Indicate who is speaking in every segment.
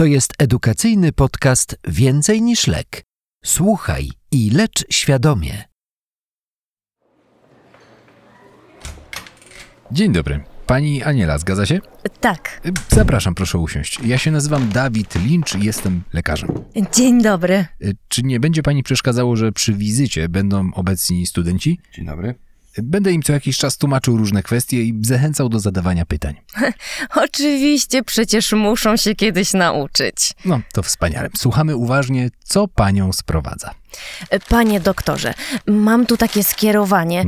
Speaker 1: To jest edukacyjny podcast Więcej niż lek. Słuchaj i lecz świadomie.
Speaker 2: Dzień dobry. Pani Aniela, zgadza się?
Speaker 3: Tak.
Speaker 2: Zapraszam, proszę usiąść. Ja się nazywam Dawid Lynch i jestem lekarzem.
Speaker 3: Dzień dobry.
Speaker 2: Y, Czy nie będzie pani przeszkadzało, że przy wizycie będą obecni studenci?
Speaker 4: Dzień dobry.
Speaker 2: Będę im co jakiś czas tłumaczył różne kwestie i zachęcał do zadawania pytań.
Speaker 3: Oczywiście, przecież muszą się kiedyś nauczyć.
Speaker 2: No, to wspaniale. Słuchamy uważnie, co panią sprowadza.
Speaker 3: Panie doktorze, mam tu takie skierowanie.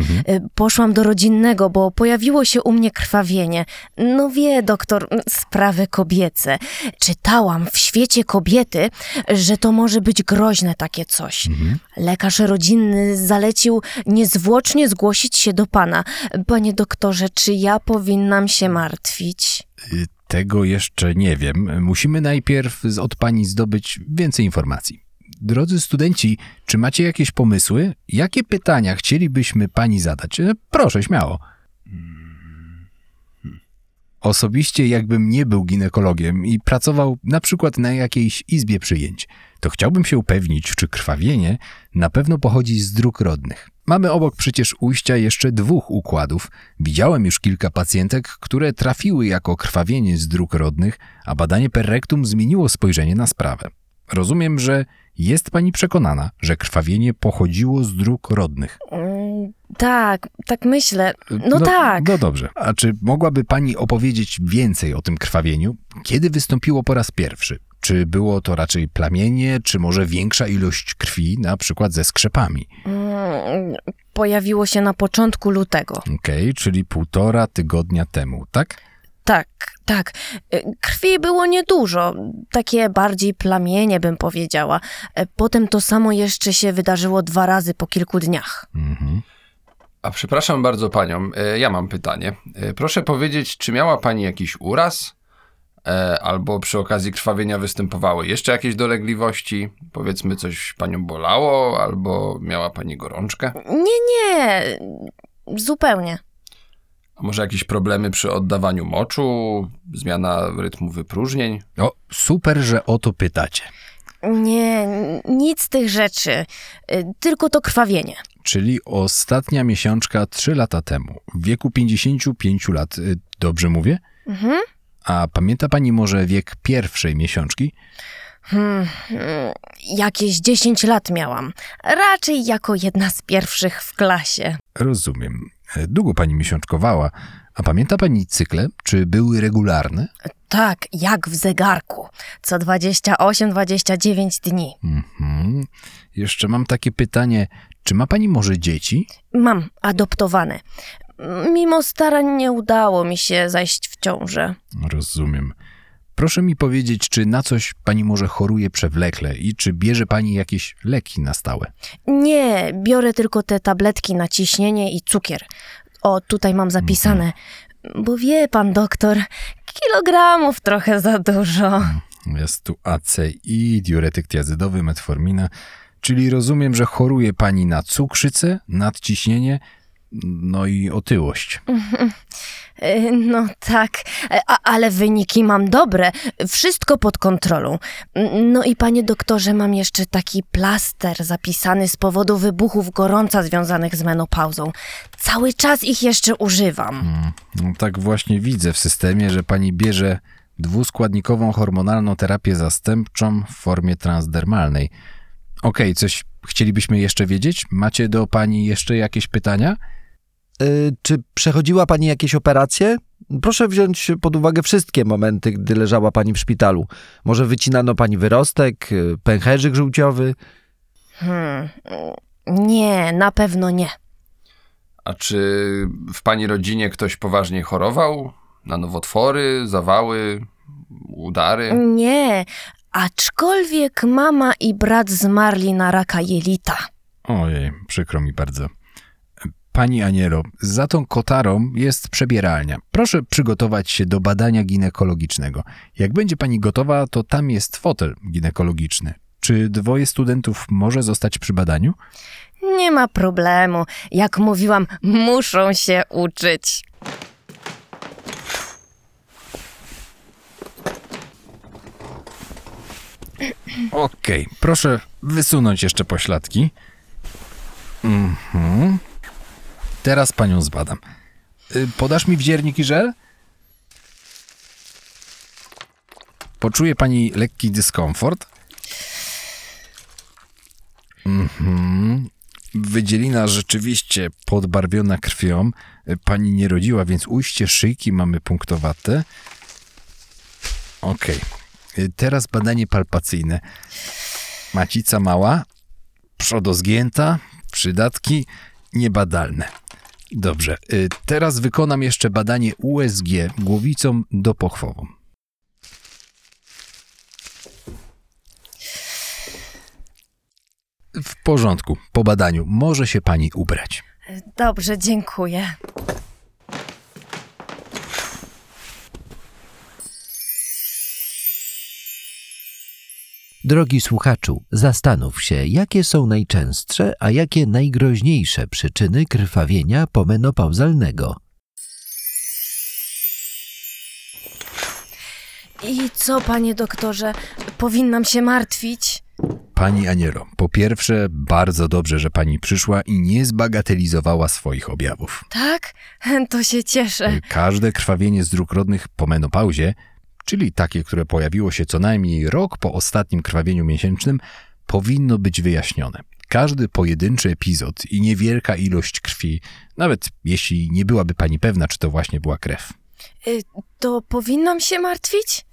Speaker 3: Poszłam do rodzinnego, bo pojawiło się u mnie krwawienie. No wie, doktor, sprawy kobiece. Czytałam w świecie kobiety, że to może być groźne takie coś. Lekarz rodzinny zalecił niezwłocznie zgłosić się do pana. Panie doktorze, czy ja powinnam się martwić?
Speaker 2: Y, Tego jeszcze nie wiem. Musimy najpierw od pani zdobyć więcej informacji. Drodzy studenci, czy macie jakieś pomysły? Jakie pytania chcielibyśmy pani zadać? E, Proszę, śmiało. Osobiście, jakbym nie był ginekologiem i pracował na przykład na jakiejś izbie przyjęć, to chciałbym się upewnić, czy krwawienie na pewno pochodzi z dróg rodnych. Mamy obok przecież ujścia jeszcze dwóch układów. Widziałem już kilka pacjentek, które trafiły jako krwawienie z dróg rodnych, a badanie per rectum zmieniło spojrzenie na sprawę. Rozumiem, że jest pani przekonana, że krwawienie pochodziło z dróg rodnych.
Speaker 3: Mm, tak, tak myślę. No, tak.
Speaker 2: No dobrze. A czy mogłaby pani opowiedzieć więcej o tym krwawieniu? Kiedy wystąpiło po raz pierwszy? Czy było to raczej plamienie, czy może większa ilość krwi, na przykład ze skrzepami?
Speaker 3: Mm, Pojawiło się na początku lutego.
Speaker 2: Okej, czyli półtora tygodnia temu, tak?
Speaker 3: Tak, tak. Y, Krwi było niedużo, takie bardziej plamienie bym powiedziała. E, Potem to samo jeszcze się wydarzyło dwa razy po kilku dniach.
Speaker 2: Mhm.
Speaker 4: A przepraszam bardzo panią, e, ja mam pytanie. E, Proszę powiedzieć, czy miała pani jakiś uraz? E, Albo przy okazji krwawienia występowały jeszcze jakieś dolegliwości? Powiedzmy, coś panią bolało, albo miała pani gorączkę?
Speaker 3: Nie, nie, zupełnie.
Speaker 4: A może jakieś problemy przy oddawaniu moczu? Zmiana rytmu wypróżnień?
Speaker 2: O, super, że o to pytacie.
Speaker 3: Nie, nic z tych rzeczy, Y, tylko to krwawienie.
Speaker 2: Czyli ostatnia miesiączka trzy lata temu, w wieku 55 lat. Y, Dobrze mówię?
Speaker 3: Mhm.
Speaker 2: A pamięta pani może wiek pierwszej miesiączki?
Speaker 3: Hmm, hmm, jakieś 10 lat miałam. Raczej jako jedna z pierwszych w klasie.
Speaker 2: Rozumiem. Długo pani miesiączkowała. A pamięta pani cykle? Czy były regularne?
Speaker 3: Tak, jak w zegarku. Co 28-29 dni.
Speaker 2: Mhm. Jeszcze mam takie pytanie. Czy ma pani może dzieci?
Speaker 3: Mam adoptowane. Mimo starań nie udało mi się zajść w ciążę.
Speaker 2: Rozumiem. Proszę mi powiedzieć, czy na coś pani może choruje przewlekle i czy bierze pani jakieś leki na stałe?
Speaker 3: Nie, biorę tylko te tabletki na ciśnienie i cukier. O, tutaj mam zapisane. Bo wie pan doktor, kilogramów trochę za dużo.
Speaker 2: Jest tu ACI, diuretyk tiazydowy, metformina. Czyli rozumiem, że choruje pani na cukrzycę, nadciśnienie, no i otyłość.
Speaker 3: No tak, a, ale wyniki mam dobre, wszystko pod kontrolą. No i panie doktorze, mam jeszcze taki plaster zapisany z powodu wybuchów gorąca związanych z menopauzą. Cały czas ich jeszcze używam.
Speaker 2: No, tak właśnie widzę w systemie, że pani bierze dwuskładnikową hormonalną terapię zastępczą w formie transdermalnej. Okej, coś chcielibyśmy jeszcze wiedzieć? Macie do pani jeszcze jakieś pytania?
Speaker 5: Y, Czy przechodziła pani jakieś operacje? Proszę wziąć pod uwagę wszystkie momenty, gdy leżała pani w szpitalu. Może wycinano pani wyrostek, y, pęcherzyk żółciowy?
Speaker 3: Hmm. Nie, na pewno nie.
Speaker 4: A czy w pani rodzinie ktoś poważnie chorował? Na nowotwory, zawały, udary?
Speaker 3: Nie, aczkolwiek mama i brat zmarli na raka jelita.
Speaker 2: Ojej, przykro mi bardzo. Pani Anielo, za tą kotarą jest przebieralnia. Proszę przygotować się do badania ginekologicznego. Jak będzie pani gotowa, to tam jest fotel ginekologiczny. Czy dwoje studentów może zostać przy badaniu?
Speaker 3: Nie ma problemu. Jak mówiłam, muszą się uczyć.
Speaker 2: Okej, proszę wysunąć jeszcze pośladki. Mhm. Teraz panią zbadam. Y, Podasz mi wdziernik i żel? Poczuje pani lekki dyskomfort? Mhm. Wydzielina rzeczywiście podbarwiona krwią. Y, Pani nie rodziła, więc ujście szyjki mamy punktowate. Okej. Y, Teraz badanie palpacyjne. Macica mała, przodozgięta, przydatki niebadalne. Dobrze, y, teraz wykonam jeszcze badanie USG głowicą dopochwową. W porządku, po badaniu może się pani ubrać.
Speaker 3: Dobrze, dziękuję.
Speaker 1: Drogi słuchaczu, zastanów się, jakie są najczęstsze, a jakie najgroźniejsze przyczyny krwawienia pomenopauzalnego.
Speaker 3: I co, panie doktorze, powinnam się martwić?
Speaker 2: Pani Anielo, po pierwsze, bardzo dobrze, że pani przyszła i nie zbagatelizowała swoich objawów.
Speaker 3: Tak? To się cieszę.
Speaker 2: Każde krwawienie z dróg rodnych po menopauzie, czyli takie, które pojawiło się co najmniej rok po ostatnim krwawieniu miesięcznym, powinno być wyjaśnione. Każdy pojedynczy epizod i niewielka ilość krwi, nawet jeśli nie byłaby pani pewna, czy to właśnie była krew.
Speaker 3: Y, To powinnam się martwić?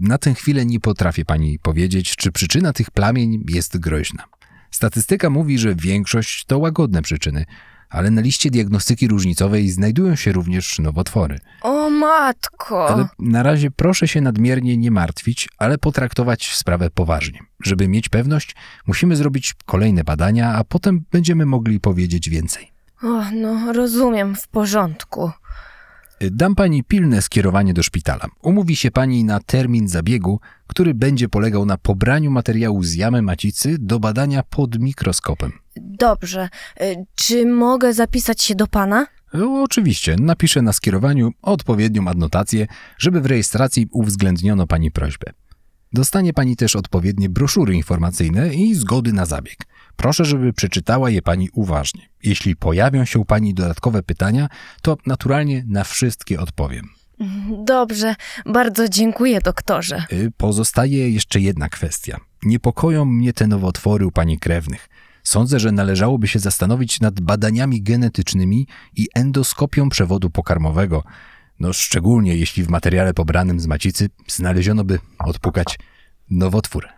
Speaker 2: Na tę chwilę nie potrafię pani powiedzieć, czy przyczyna tych plamień jest groźna. Statystyka mówi, że większość to łagodne przyczyny, ale na liście diagnostyki różnicowej znajdują się również nowotwory.
Speaker 3: O matko!
Speaker 2: Ale na razie proszę się nadmiernie nie martwić, ale potraktować sprawę poważnie. Żeby mieć pewność, musimy zrobić kolejne badania, a potem będziemy mogli powiedzieć więcej.
Speaker 3: O, no rozumiem, w porządku.
Speaker 2: Dam pani pilne skierowanie do szpitala. Umówi się pani na termin zabiegu, który będzie polegał na pobraniu materiału z jamy macicy do badania pod mikroskopem.
Speaker 3: Dobrze. Y, Czy mogę zapisać się do pana?
Speaker 2: O, Oczywiście, napiszę na skierowaniu odpowiednią adnotację, żeby w rejestracji uwzględniono pani prośbę. Dostanie pani też odpowiednie broszury informacyjne i zgody na zabieg. Proszę, żeby przeczytała je pani uważnie. Jeśli pojawią się u pani dodatkowe pytania, to naturalnie na wszystkie odpowiem.
Speaker 3: Dobrze, bardzo dziękuję, doktorze.
Speaker 2: Y, Pozostaje jeszcze jedna kwestia. Niepokoją mnie te nowotwory u pani krewnych. Sądzę, że należałoby się zastanowić nad badaniami genetycznymi i endoskopią przewodu pokarmowego. No szczególnie jeśli w materiale pobranym z macicy znaleziono by odpukać nowotwór.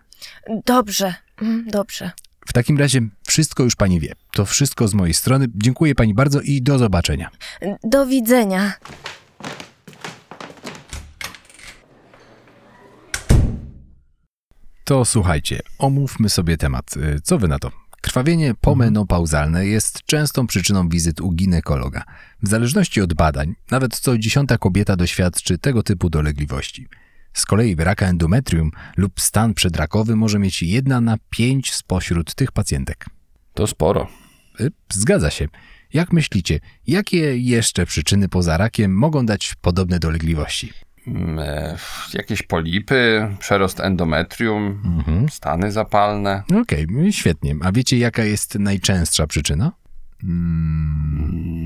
Speaker 3: Dobrze, mm, dobrze.
Speaker 2: W takim razie wszystko już pani wie. To wszystko z mojej strony. Dziękuję pani bardzo i do zobaczenia.
Speaker 3: Do widzenia.
Speaker 2: To słuchajcie, omówmy sobie temat. Y, Co wy na to? Krwawienie pomenopauzalne jest częstą przyczyną wizyt u ginekologa. W zależności od badań, nawet co dziesiąta kobieta doświadczy tego typu dolegliwości. Z kolei raka endometrium lub stan przedrakowy może mieć jedna na pięć spośród tych pacjentek.
Speaker 4: To sporo.
Speaker 2: Y, Zgadza się. Jak myślicie, jakie jeszcze przyczyny poza rakiem mogą dać podobne dolegliwości?
Speaker 4: Mm, e, jakieś polipy, przerost endometrium,
Speaker 2: Mhm.
Speaker 4: stany zapalne.
Speaker 2: Okej, świetnie. A wiecie, jaka jest najczęstsza przyczyna?
Speaker 4: Mm,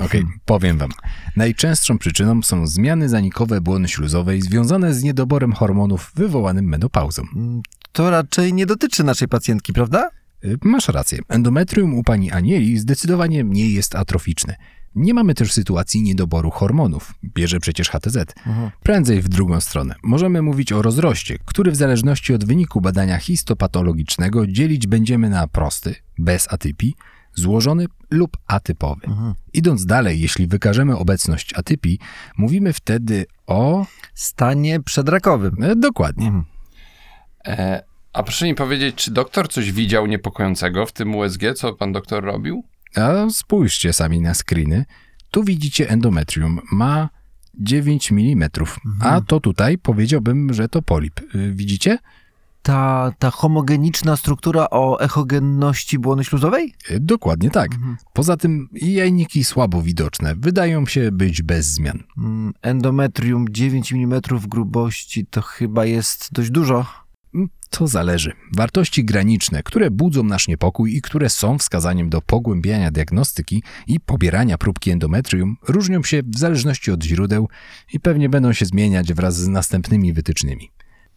Speaker 2: Okej, powiem wam. Najczęstszą przyczyną są zmiany zanikowe błony śluzowej związane z niedoborem hormonów wywołanym menopauzą.
Speaker 5: Mm, To raczej nie dotyczy naszej pacjentki, prawda?
Speaker 2: Y, Masz rację. Endometrium u pani Anieli zdecydowanie nie jest atroficzne. Nie mamy też sytuacji niedoboru hormonów. Bierze przecież HTZ. Prędzej w drugą stronę. Możemy mówić o rozroście, który w zależności od wyniku badania histopatologicznego dzielić będziemy na prosty, bez atypii, złożony lub atypowy. Idąc dalej, jeśli wykażemy obecność atypii, mówimy wtedy o...
Speaker 5: Stanie przedrakowym.
Speaker 2: E, dokładnie.
Speaker 5: Mhm.
Speaker 4: e, a proszę mi powiedzieć, czy doktor coś widział niepokojącego w tym USG, co pan doktor robił?
Speaker 2: A spójrzcie sami na screeny. Tu widzicie endometrium. Ma 9 mm. A to tutaj powiedziałbym, że to polip. Y, Widzicie?
Speaker 5: Ta, ta homogeniczna struktura o echogenności błony śluzowej?
Speaker 2: Y, Dokładnie tak. Poza tym jajniki słabo widoczne. Wydają się być bez zmian.
Speaker 5: Mm, Endometrium 9 mm grubości to chyba jest dość dużo.
Speaker 2: Mm, To zależy. Wartości graniczne, które budzą nasz niepokój i które są wskazaniem do pogłębiania diagnostyki i pobierania próbki endometrium, różnią się w zależności od źródeł i pewnie będą się zmieniać wraz z następnymi wytycznymi.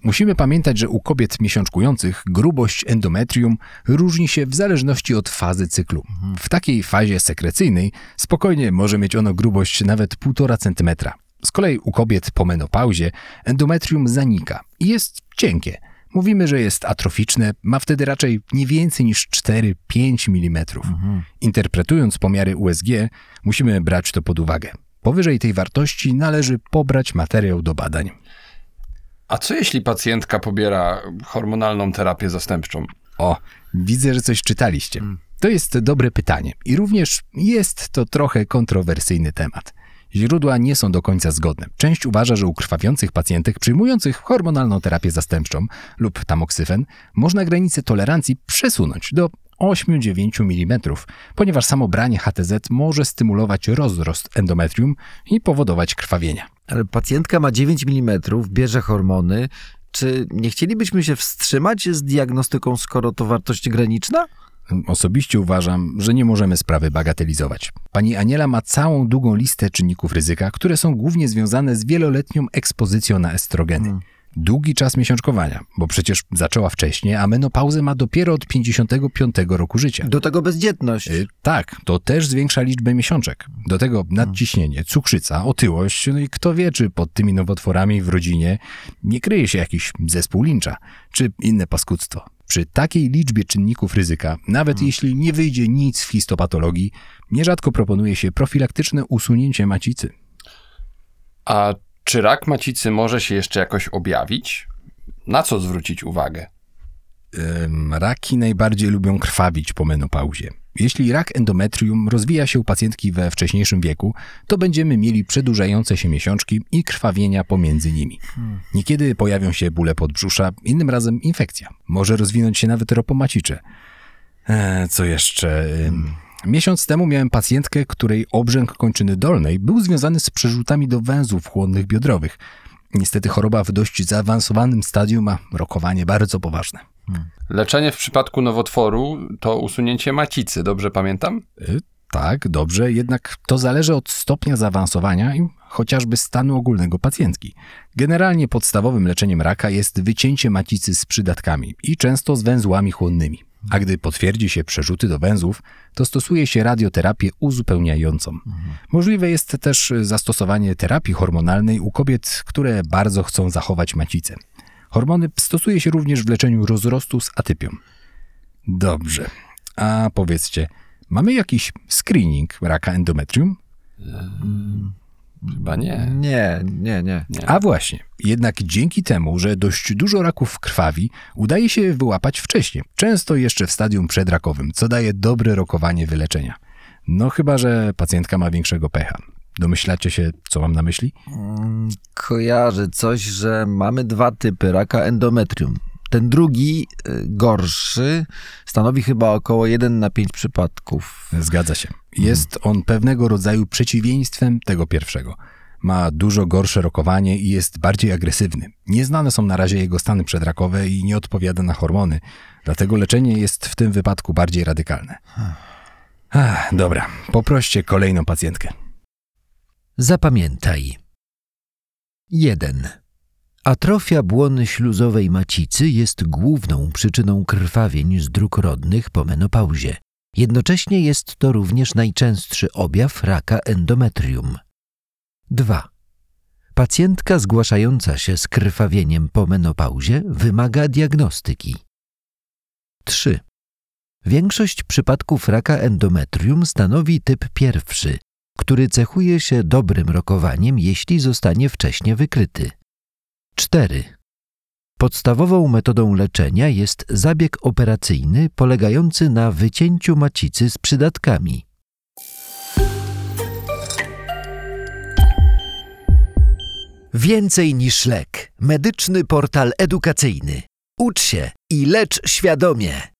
Speaker 2: Musimy pamiętać, że u kobiet miesiączkujących grubość endometrium różni się w zależności od fazy cyklu. W takiej fazie sekrecyjnej spokojnie może mieć ono grubość nawet 1,5 cm. Z kolei u kobiet po menopauzie endometrium zanika i jest cienkie. Mówimy, że jest atroficzne, ma wtedy raczej nie więcej niż 4-5 mm. Interpretując pomiary USG, musimy brać to pod uwagę. Powyżej tej wartości należy pobrać materiał do badań.
Speaker 4: A co jeśli pacjentka pobiera hormonalną terapię zastępczą?
Speaker 2: O, widzę, że coś czytaliście. To jest dobre pytanie i również jest to trochę kontrowersyjny temat. Źródła nie są do końca zgodne. Część uważa, że u krwawiących pacjentek przyjmujących hormonalną terapię zastępczą lub tamoksyfen można granicę tolerancji przesunąć do 8-9 mm, ponieważ samo branie HTZ może stymulować rozrost endometrium i powodować krwawienia.
Speaker 5: Ale pacjentka ma 9 mm, bierze hormony. Czy nie chcielibyśmy się wstrzymać z diagnostyką, skoro to wartość graniczna?
Speaker 2: Osobiście uważam, że nie możemy sprawy bagatelizować. Pani Aniela ma całą długą listę czynników ryzyka, które są głównie związane z wieloletnią ekspozycją na estrogeny. Długi czas miesiączkowania, bo przecież zaczęła wcześniej, a menopauzę ma dopiero od 55 roku życia.
Speaker 5: Do tego bezdzietność.
Speaker 2: Y, Tak, to też zwiększa liczbę miesiączek. Do tego nadciśnienie, cukrzyca, otyłość, no i kto wie, czy pod tymi nowotworami w rodzinie nie kryje się jakiś zespół lincza, czy inne paskudztwo. Przy takiej liczbie czynników ryzyka, nawet jeśli nie wyjdzie nic w histopatologii, nierzadko proponuje się profilaktyczne usunięcie macicy.
Speaker 4: A czy rak macicy może się jeszcze jakoś objawić? Na co zwrócić uwagę?
Speaker 2: Raki najbardziej lubią krwawić po menopauzie. Jeśli rak endometrium rozwija się u pacjentki we wcześniejszym wieku, to będziemy mieli przedłużające się miesiączki i krwawienia pomiędzy nimi. Niekiedy pojawią się bóle podbrzusza, innym razem infekcja. Może rozwinąć się nawet ropomacicze. E, co jeszcze? Miesiąc temu miałem pacjentkę, której obrzęk kończyny dolnej był związany z przerzutami do węzłów chłonnych biodrowych. Niestety choroba w dość zaawansowanym stadium, a rokowanie bardzo poważne.
Speaker 4: Leczenie w przypadku nowotworu to usunięcie macicy, dobrze pamiętam?
Speaker 2: Y, Tak, dobrze, jednak to zależy od stopnia zaawansowania i chociażby stanu ogólnego pacjentki. Generalnie podstawowym leczeniem raka jest wycięcie macicy z przydatkami i często z węzłami chłonnymi. A gdy potwierdzi się przerzuty do węzłów, to stosuje się radioterapię uzupełniającą. Możliwe jest też zastosowanie terapii hormonalnej u kobiet, które bardzo chcą zachować macicę. Hormony stosuje się również w leczeniu rozrostu z atypią. Dobrze. A powiedzcie, mamy jakiś screening raka endometrium?
Speaker 4: Chyba nie.
Speaker 5: Nie, nie, nie.
Speaker 2: A właśnie, jednak dzięki temu, że dość dużo raków krwawi, udaje się wyłapać wcześniej, często jeszcze w stadium przedrakowym, co daje dobre rokowanie wyleczenia. No chyba, że pacjentka ma większego pecha. Domyślacie się, co mam na myśli?
Speaker 5: Mm, Kojarzę coś, że mamy dwa typy raka endometrium. Ten drugi, y, gorszy, stanowi chyba około 1 na 5 przypadków.
Speaker 2: Zgadza się. Jest on pewnego rodzaju przeciwieństwem tego pierwszego. Ma dużo gorsze rokowanie i jest bardziej agresywny. Nieznane są na razie jego stany przedrakowe i nie odpowiada na hormony, dlatego leczenie jest w tym wypadku bardziej radykalne. Ach, dobra, poproście kolejną pacjentkę.
Speaker 1: Zapamiętaj. 1. Atrofia błony śluzowej macicy jest główną przyczyną krwawień z dróg rodnych po menopauzie. Jednocześnie jest to również najczęstszy objaw raka endometrium. 2. Pacjentka zgłaszająca się z krwawieniem po menopauzie wymaga diagnostyki. 3. Większość przypadków raka endometrium stanowi typ pierwszy, który cechuje się dobrym rokowaniem, jeśli zostanie wcześnie wykryty. 4. Podstawową metodą leczenia jest zabieg operacyjny polegający na wycięciu macicy z przydatkami. Więcej niż lek. Medyczny portal edukacyjny. Ucz się i lecz świadomie.